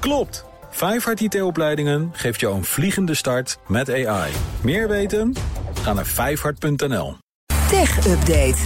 Klopt! Vijfhart IT-opleidingen geeft jou een vliegende start met AI. Meer weten? Ga naar vijfhart.nl. Tech Update.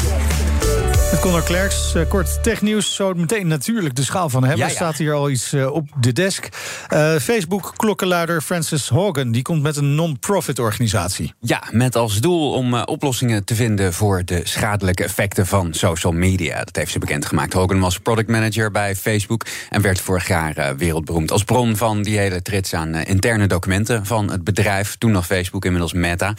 Met Conor Klerks, uh, kort technieuws. Zo meteen natuurlijk de schaal van hebben. Ja, Er ja. staat hier al iets uh, op de desk. Uh, Facebook-klokkenluider Francis Hogan... die komt met een non-profit organisatie. Ja, met als doel om oplossingen te vinden... voor de schadelijke effecten van social media. Dat heeft ze bekendgemaakt. Hogan was product manager bij Facebook... en werd vorig jaar wereldberoemd als bron van die hele trits... aan interne documenten van het bedrijf. Toen nog Facebook, inmiddels Meta.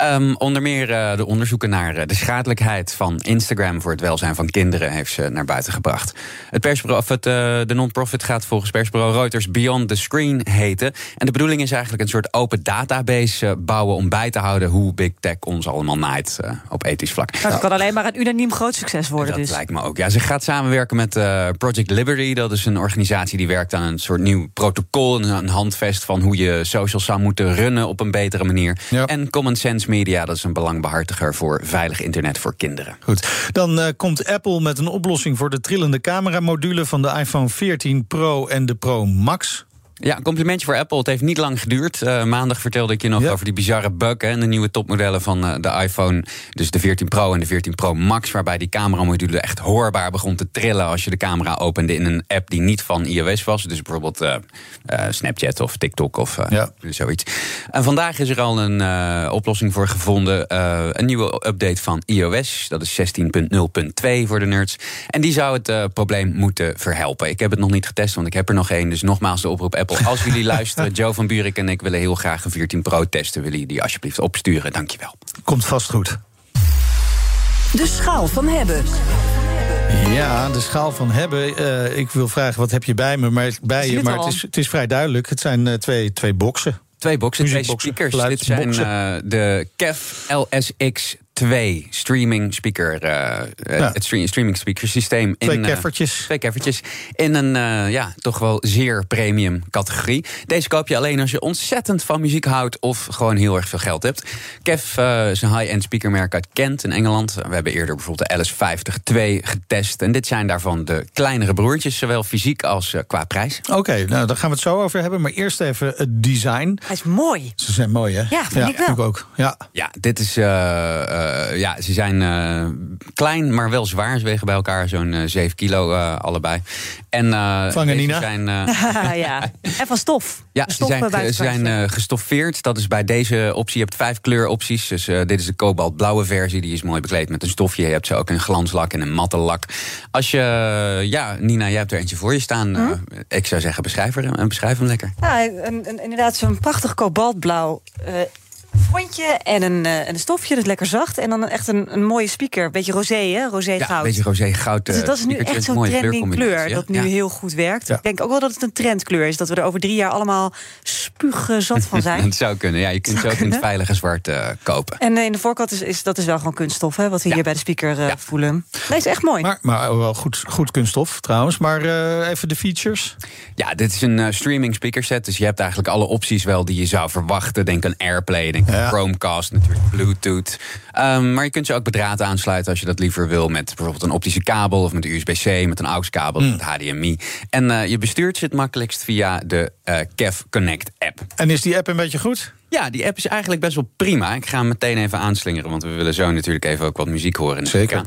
Um, onder meer de onderzoeken naar de schadelijkheid van Instagram... voor het welzijn van kinderen heeft ze naar buiten gebracht. Het persbureau, of het, uh, de non-profit gaat volgens persbureau Reuters Beyond the Screen heten. En de bedoeling is eigenlijk een soort open database uh, bouwen om bij te houden hoe big tech ons allemaal naait uh, op ethisch vlak. Nou, dat kan alleen maar een unaniem groot succes worden. Dat dus. lijkt me ook. Ja, ze gaat samenwerken met uh, Project Liberty. Dat is een organisatie die werkt aan een soort nieuw protocol, een handvest van hoe je socials zou moeten runnen op een betere manier. Ja. En Common Sense Media, dat is een belangbehartiger voor veilig internet voor kinderen. Goed, dan uh, komt Apple met een oplossing voor de trillende cameramodule van de iPhone 14 Pro en de Pro Max. Ja, een complimentje voor Apple. Het heeft niet lang geduurd. Uh, maandag vertelde ik je nog ja. over die bizarre bug en de nieuwe topmodellen van uh, de iPhone. Dus de 14 Pro en de 14 Pro Max. Waarbij die cameramodule echt hoorbaar begon te trillen als je de camera opende in een app die niet van iOS was. Dus bijvoorbeeld uh, Snapchat of TikTok of ja. zoiets. En vandaag is er al een oplossing voor gevonden. Een nieuwe update van iOS. Dat is 16.0.2 voor de nerds. En die zou het probleem moeten verhelpen. Ik heb het nog niet getest, want ik heb er nog één. Dus nogmaals de oproep Apple. Als jullie luisteren, Joe van Buurik en ik willen heel graag een 14 Pro testen. Willen jullie die alsjeblieft opsturen? Dankjewel. Komt vast goed. De schaal van hebben. Ja, de schaal van hebben. Uh, ik wil vragen, wat heb je bij me? Maar, bij je, maar het is, het is vrij duidelijk. Het zijn uh, twee, twee boxen. Twee boxen, twee speakers. Dit zijn uh, de KEF LSX 2 streaming speaker, uh, ja. het streaming speaker systeem. Twee in, keffertjes. Uh, twee keffertjes. In een uh, ja, toch wel zeer premium categorie. Deze koop je alleen als je ontzettend van muziek houdt of gewoon heel erg veel geld hebt. Kef is een high-end speakermerk uit Kent in Engeland. We hebben eerder bijvoorbeeld de LS50-2 getest. En dit zijn daarvan de kleinere broertjes, zowel fysiek als qua prijs. Oké, okay, nou daar gaan we het zo over hebben. Maar eerst even het design. Hij is mooi. Ze zijn mooi, hè? Ja, vind ja, ik wel. Ik ook. Ja, ja dit is... Uh, ja, ze zijn uh, klein, maar wel zwaar. Ze wegen bij elkaar zo'n uh, 7 kilo uh, allebei. En Vangen Nina. zijn. ja. En van stof. Ja, ze zijn, ze zijn gestoffeerd. Dat is bij deze optie. Je hebt vijf kleuropties. Dus dit is de kobaltblauwe versie. Die is mooi bekleed met een stofje. Je hebt ze ook in glanslak en een matte lak. Als je, ja, Nina, jij hebt er eentje voor je staan. Hm? ik zou zeggen, beschrijf, er, en beschrijf hem lekker. Ja, een, een, inderdaad, zo'n prachtig kobaltblauw frontje en een, uh, een stofje, dat is lekker zacht. En dan echt een, een mooie speaker. Beetje rosé, hè? Rosé goud. Ja, een beetje rosé goud. Dus dat is nu echt zo'n trending kleur dat nu ja. heel goed werkt. Ja. Ik denk ook wel dat het een trendkleur is. Dat we er over drie jaar allemaal spuugzat van zijn. Het zou kunnen, ja. Je kunt ze ook in het veilige zwart uh, kopen. En uh, in de voorkant is, is dat is wel gewoon kunststof, hè? Wat we hier bij de speaker uh, voelen. Nee, is echt mooi. Maar, maar wel goed, goed kunststof trouwens. Maar uh, even de features. Ja, dit is een uh, streaming speaker set. Dus je hebt eigenlijk alle opties wel die je zou verwachten. Denk aan AirPlay, denk aan. Chromecast, natuurlijk Bluetooth. Um, maar je kunt ze ook bedraad aansluiten als je dat liever wil. Met bijvoorbeeld een optische kabel of met USB-C, met een AUX-kabel, mm. met HDMI. En uh, je bestuurt ze het makkelijkst via de uh, Kev Connect app. En is die app een beetje goed? Ja, die app is eigenlijk best wel prima. Ik ga hem meteen even aanslingeren, want we willen zo natuurlijk even ook wat muziek horen. Zeker.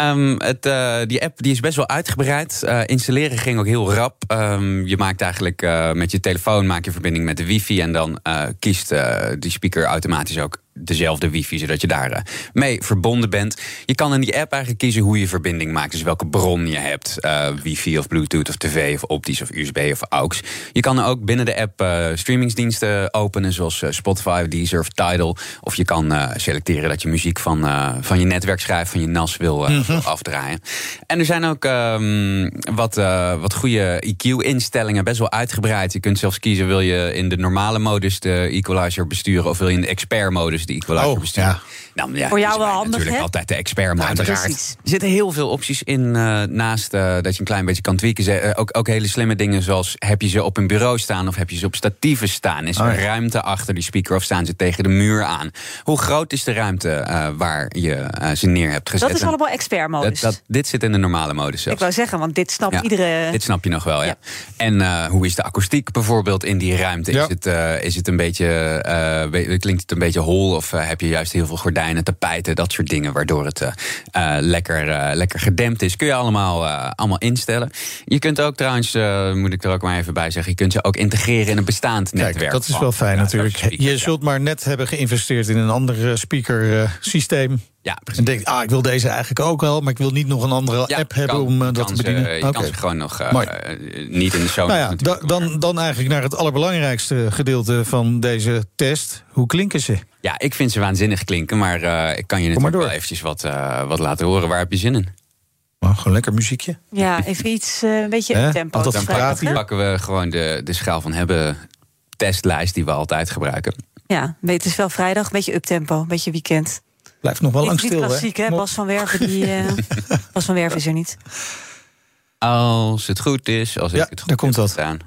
Um, het, uh, die app die is best wel uitgebreid. Uh, installeren ging ook heel rap. Um, je maakt eigenlijk uh, met je telefoon maak je verbinding met de wifi en dan kiest die speaker automatisch ook dezelfde wifi, zodat je daar uh, mee verbonden bent. Je kan in die app eigenlijk kiezen hoe je verbinding maakt. Dus welke bron je hebt. Uh, wifi of bluetooth of tv of optisch of USB of AUX. Je kan ook binnen de app uh, streamingsdiensten openen, zoals Spotify, Deezer of Tidal. Of je kan selecteren dat je muziek van, van je netwerkschijf, van je NAS wil, mm -hmm. wil afdraaien. En er zijn ook um, wat, wat goede EQ-instellingen, best wel uitgebreid. Je kunt zelfs kiezen, wil je in de normale modus de equalizer besturen of wil je in de expert-modus die equalizer Oh, besturen. ja. Nou, ja, Voor jou wel handig, natuurlijk hè? altijd de expert Uiteraard. Er zitten heel veel opties in. eh, naast eh, dat je een klein beetje kan tweaken. Ze- eh, ook, ook hele slimme dingen zoals... heb je ze op een bureau staan of heb je ze op statieven staan? Is er Oh, ja. ruimte achter die speaker of staan ze tegen de muur aan? Hoe groot is de ruimte eh, waar je ze neer hebt gezet? Dat is allemaal expertmodus. dat, dat, dit zit in de normale modus Ik wou zeggen, want dit snapt Ja, iedere... Dit snap je nog wel, ja. Ja. En eh, hoe is de akoestiek bijvoorbeeld in die ruimte? Ja. Is, het, eh, is het een beetje, eh, klinkt het een beetje hol? Of eh, heb je juist heel veel gordijnen, tapijten, dat soort dingen... waardoor het eh, eh, lekker, lekker gedempt is? Kun je allemaal, allemaal instellen. Je kunt ook trouwens, moet ik er ook maar even bij zeggen... je kunt ze ook integreren in een bestaand Kijk, netwerk. dat is van, wel fijn ja, natuurlijk. Je ja. zult maar net hebben geïnvesteerd in een ander speaker systeem. Ja, precies. En denkt, ah, ik wil deze eigenlijk ook wel, maar ik wil niet nog een andere Ja, app hebben om dat kan te bedienen. je kan ze gewoon nog niet in de show Nou ja, da- dan, dan eigenlijk naar het allerbelangrijkste gedeelte van deze test. Hoe klinken ze? Ja, ik vind ze waanzinnig klinken, maar eh, ik kan je maar natuurlijk wel eventjes wat, eh, wat laten horen. Waar heb je zin in? Oh, gewoon lekker muziekje. Ja, even iets, eh, een beetje Hè? tempo. Hier. pakken we gewoon de, de schaal van hebben testlijst die we altijd gebruiken. Ja, het is wel vrijdag, een beetje uptempo, een beetje weekend. Blijft nog wel lang stil, klassiek, hè? Bas van Werven, die, eh, Bas van Werven is er niet. Als het goed is, als Ja, ik het goed daar komt heb dat. gedaan.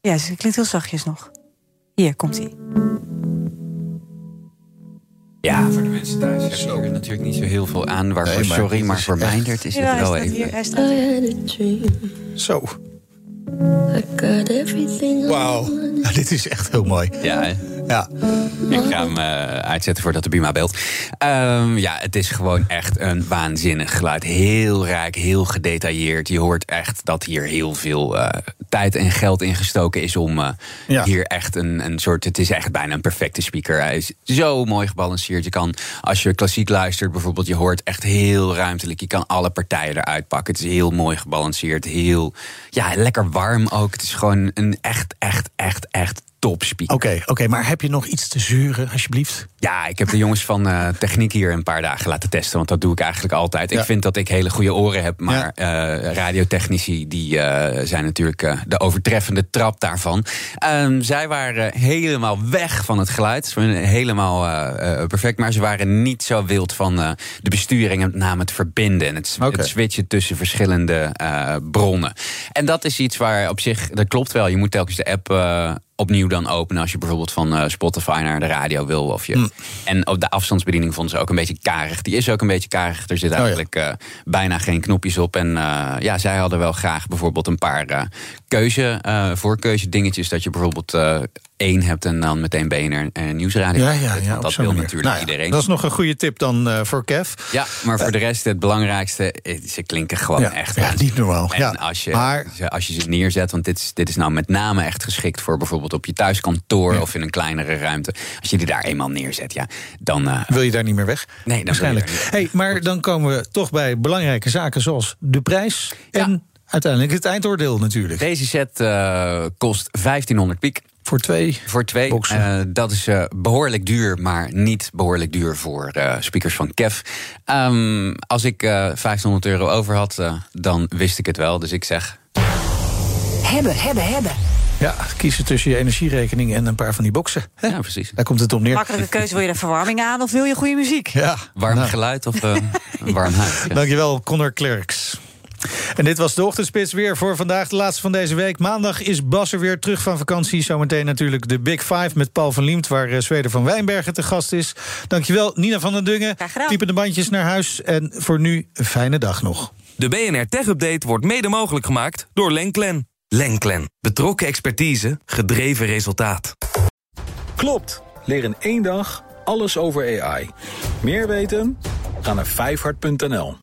Ja, ze klinkt heel zachtjes nog. Hier komt hij. Ja, voor de mensen thuis heb je er natuurlijk niet zo heel veel aan. Waarvoor, Nee, maar sorry, maar voor Meindert is Ja, het hij wel staat even... hier. Hij staat I hier. had a dream. Zo, I got everything I wauw. Ja, dit is echt heel mooi. Ja, hè? Ja, Ik ga hem eh, uitzetten voordat de Buma beeld. Ehm, ja, het is gewoon echt een waanzinnig geluid. Heel rijk, heel gedetailleerd. Je hoort echt dat hier heel veel eh, tijd en geld in gestoken is om eh, Ja. hier echt een, een soort. Het is echt bijna een perfecte speaker. Hij is zo mooi gebalanceerd. Je kan, als je klassiek luistert, bijvoorbeeld, je hoort echt heel ruimtelijk. Je kan alle partijen eruit pakken. Het is heel mooi gebalanceerd. Heel, ja, lekker warm ook. Het is gewoon een echt, echt, echt, echt top speaker. oké, oké. maar heb je nog iets te zuren, alsjeblieft? Ja, ik heb de jongens van eh, techniek hier een paar dagen laten testen. Want dat doe ik eigenlijk altijd. Ja. Ik vind dat ik hele goede oren heb. Maar eh, radiotechnici die, eh, zijn natuurlijk de overtreffende trap daarvan. Ehm, zij waren helemaal weg van het geluid. Ze waren Helemaal perfect. Maar ze waren niet zo wild van de besturing. En met name het verbinden. En het, het switchen tussen verschillende bronnen. En dat is iets waar op zich... Dat klopt wel. Je moet telkens de app... opnieuw dan openen als je bijvoorbeeld van eh, Spotify naar de radio wil. Of je, Mm. En op de afstandsbediening vonden ze ook een beetje karig. Die is ook een beetje karig. Er zit ja. eigenlijk eh, bijna geen knopjes op. En eh, ja, zij hadden wel graag bijvoorbeeld een paar keuze, voorkeuze dingetjes. Dat je bijvoorbeeld één hebt en dan meteen BNR en Nieuwsradio. Ja, ja, ja. dat wil manier. natuurlijk Nou ja, iedereen. Dat is nog een goede tip dan eh, voor Kev. Ja, maar voor de rest, het belangrijkste, eh, ze klinken gewoon Ja, echt ja, niet normaal. En Ja, als, je, maar- ze- als je ze neerzet, want dit is, dit is nou met name echt geschikt voor bijvoorbeeld op je thuiskantoor of in een kleinere ruimte. Als je die daar eenmaal neerzet, ja, dan. eh, Wil je daar niet meer weg? Nee, dan waarschijnlijk. niet Hey, maar dan komen we toch bij belangrijke zaken zoals de prijs en uiteindelijk het eindoordeel natuurlijk. Deze set eh, kost 1500 piek. Voor twee. Voor twee. Eh, dat is eh, behoorlijk duur, maar niet behoorlijk duur voor eh, speakers van Kev. Ehm, als ik eh 1500 euro over had, eh, dan wist ik het wel. Dus ik zeg Hebben, hebben, hebben. Ja, kiezen tussen je energierekening en een paar van die boxen. Hè? Ja, precies. Daar komt het op neer. Makkelijke keuze, wil je de verwarming aan of wil je goede muziek? Ja, warm nou, geluid of eh, een warm huis. Ja. Dankjewel, Connor Klerks. En dit was de ochtendspits weer voor vandaag, de laatste van deze week. Maandag is Bas er weer terug van vakantie. Zometeen natuurlijk de Big Five met Paul van Liemt... waar eh, Zweder van Wijnbergen te gast is. Dankjewel, Nina van den Dungen. Graag gedaan. Typen de bandjes naar huis. En voor nu een fijne dag nog. De BNR Tech Update wordt mede mogelijk gemaakt door Lenklen. Lenklen. Betrokken expertise, gedreven resultaat. Klopt. Leer in één dag alles over AI. Meer weten? Ga naar vijfhart.nl.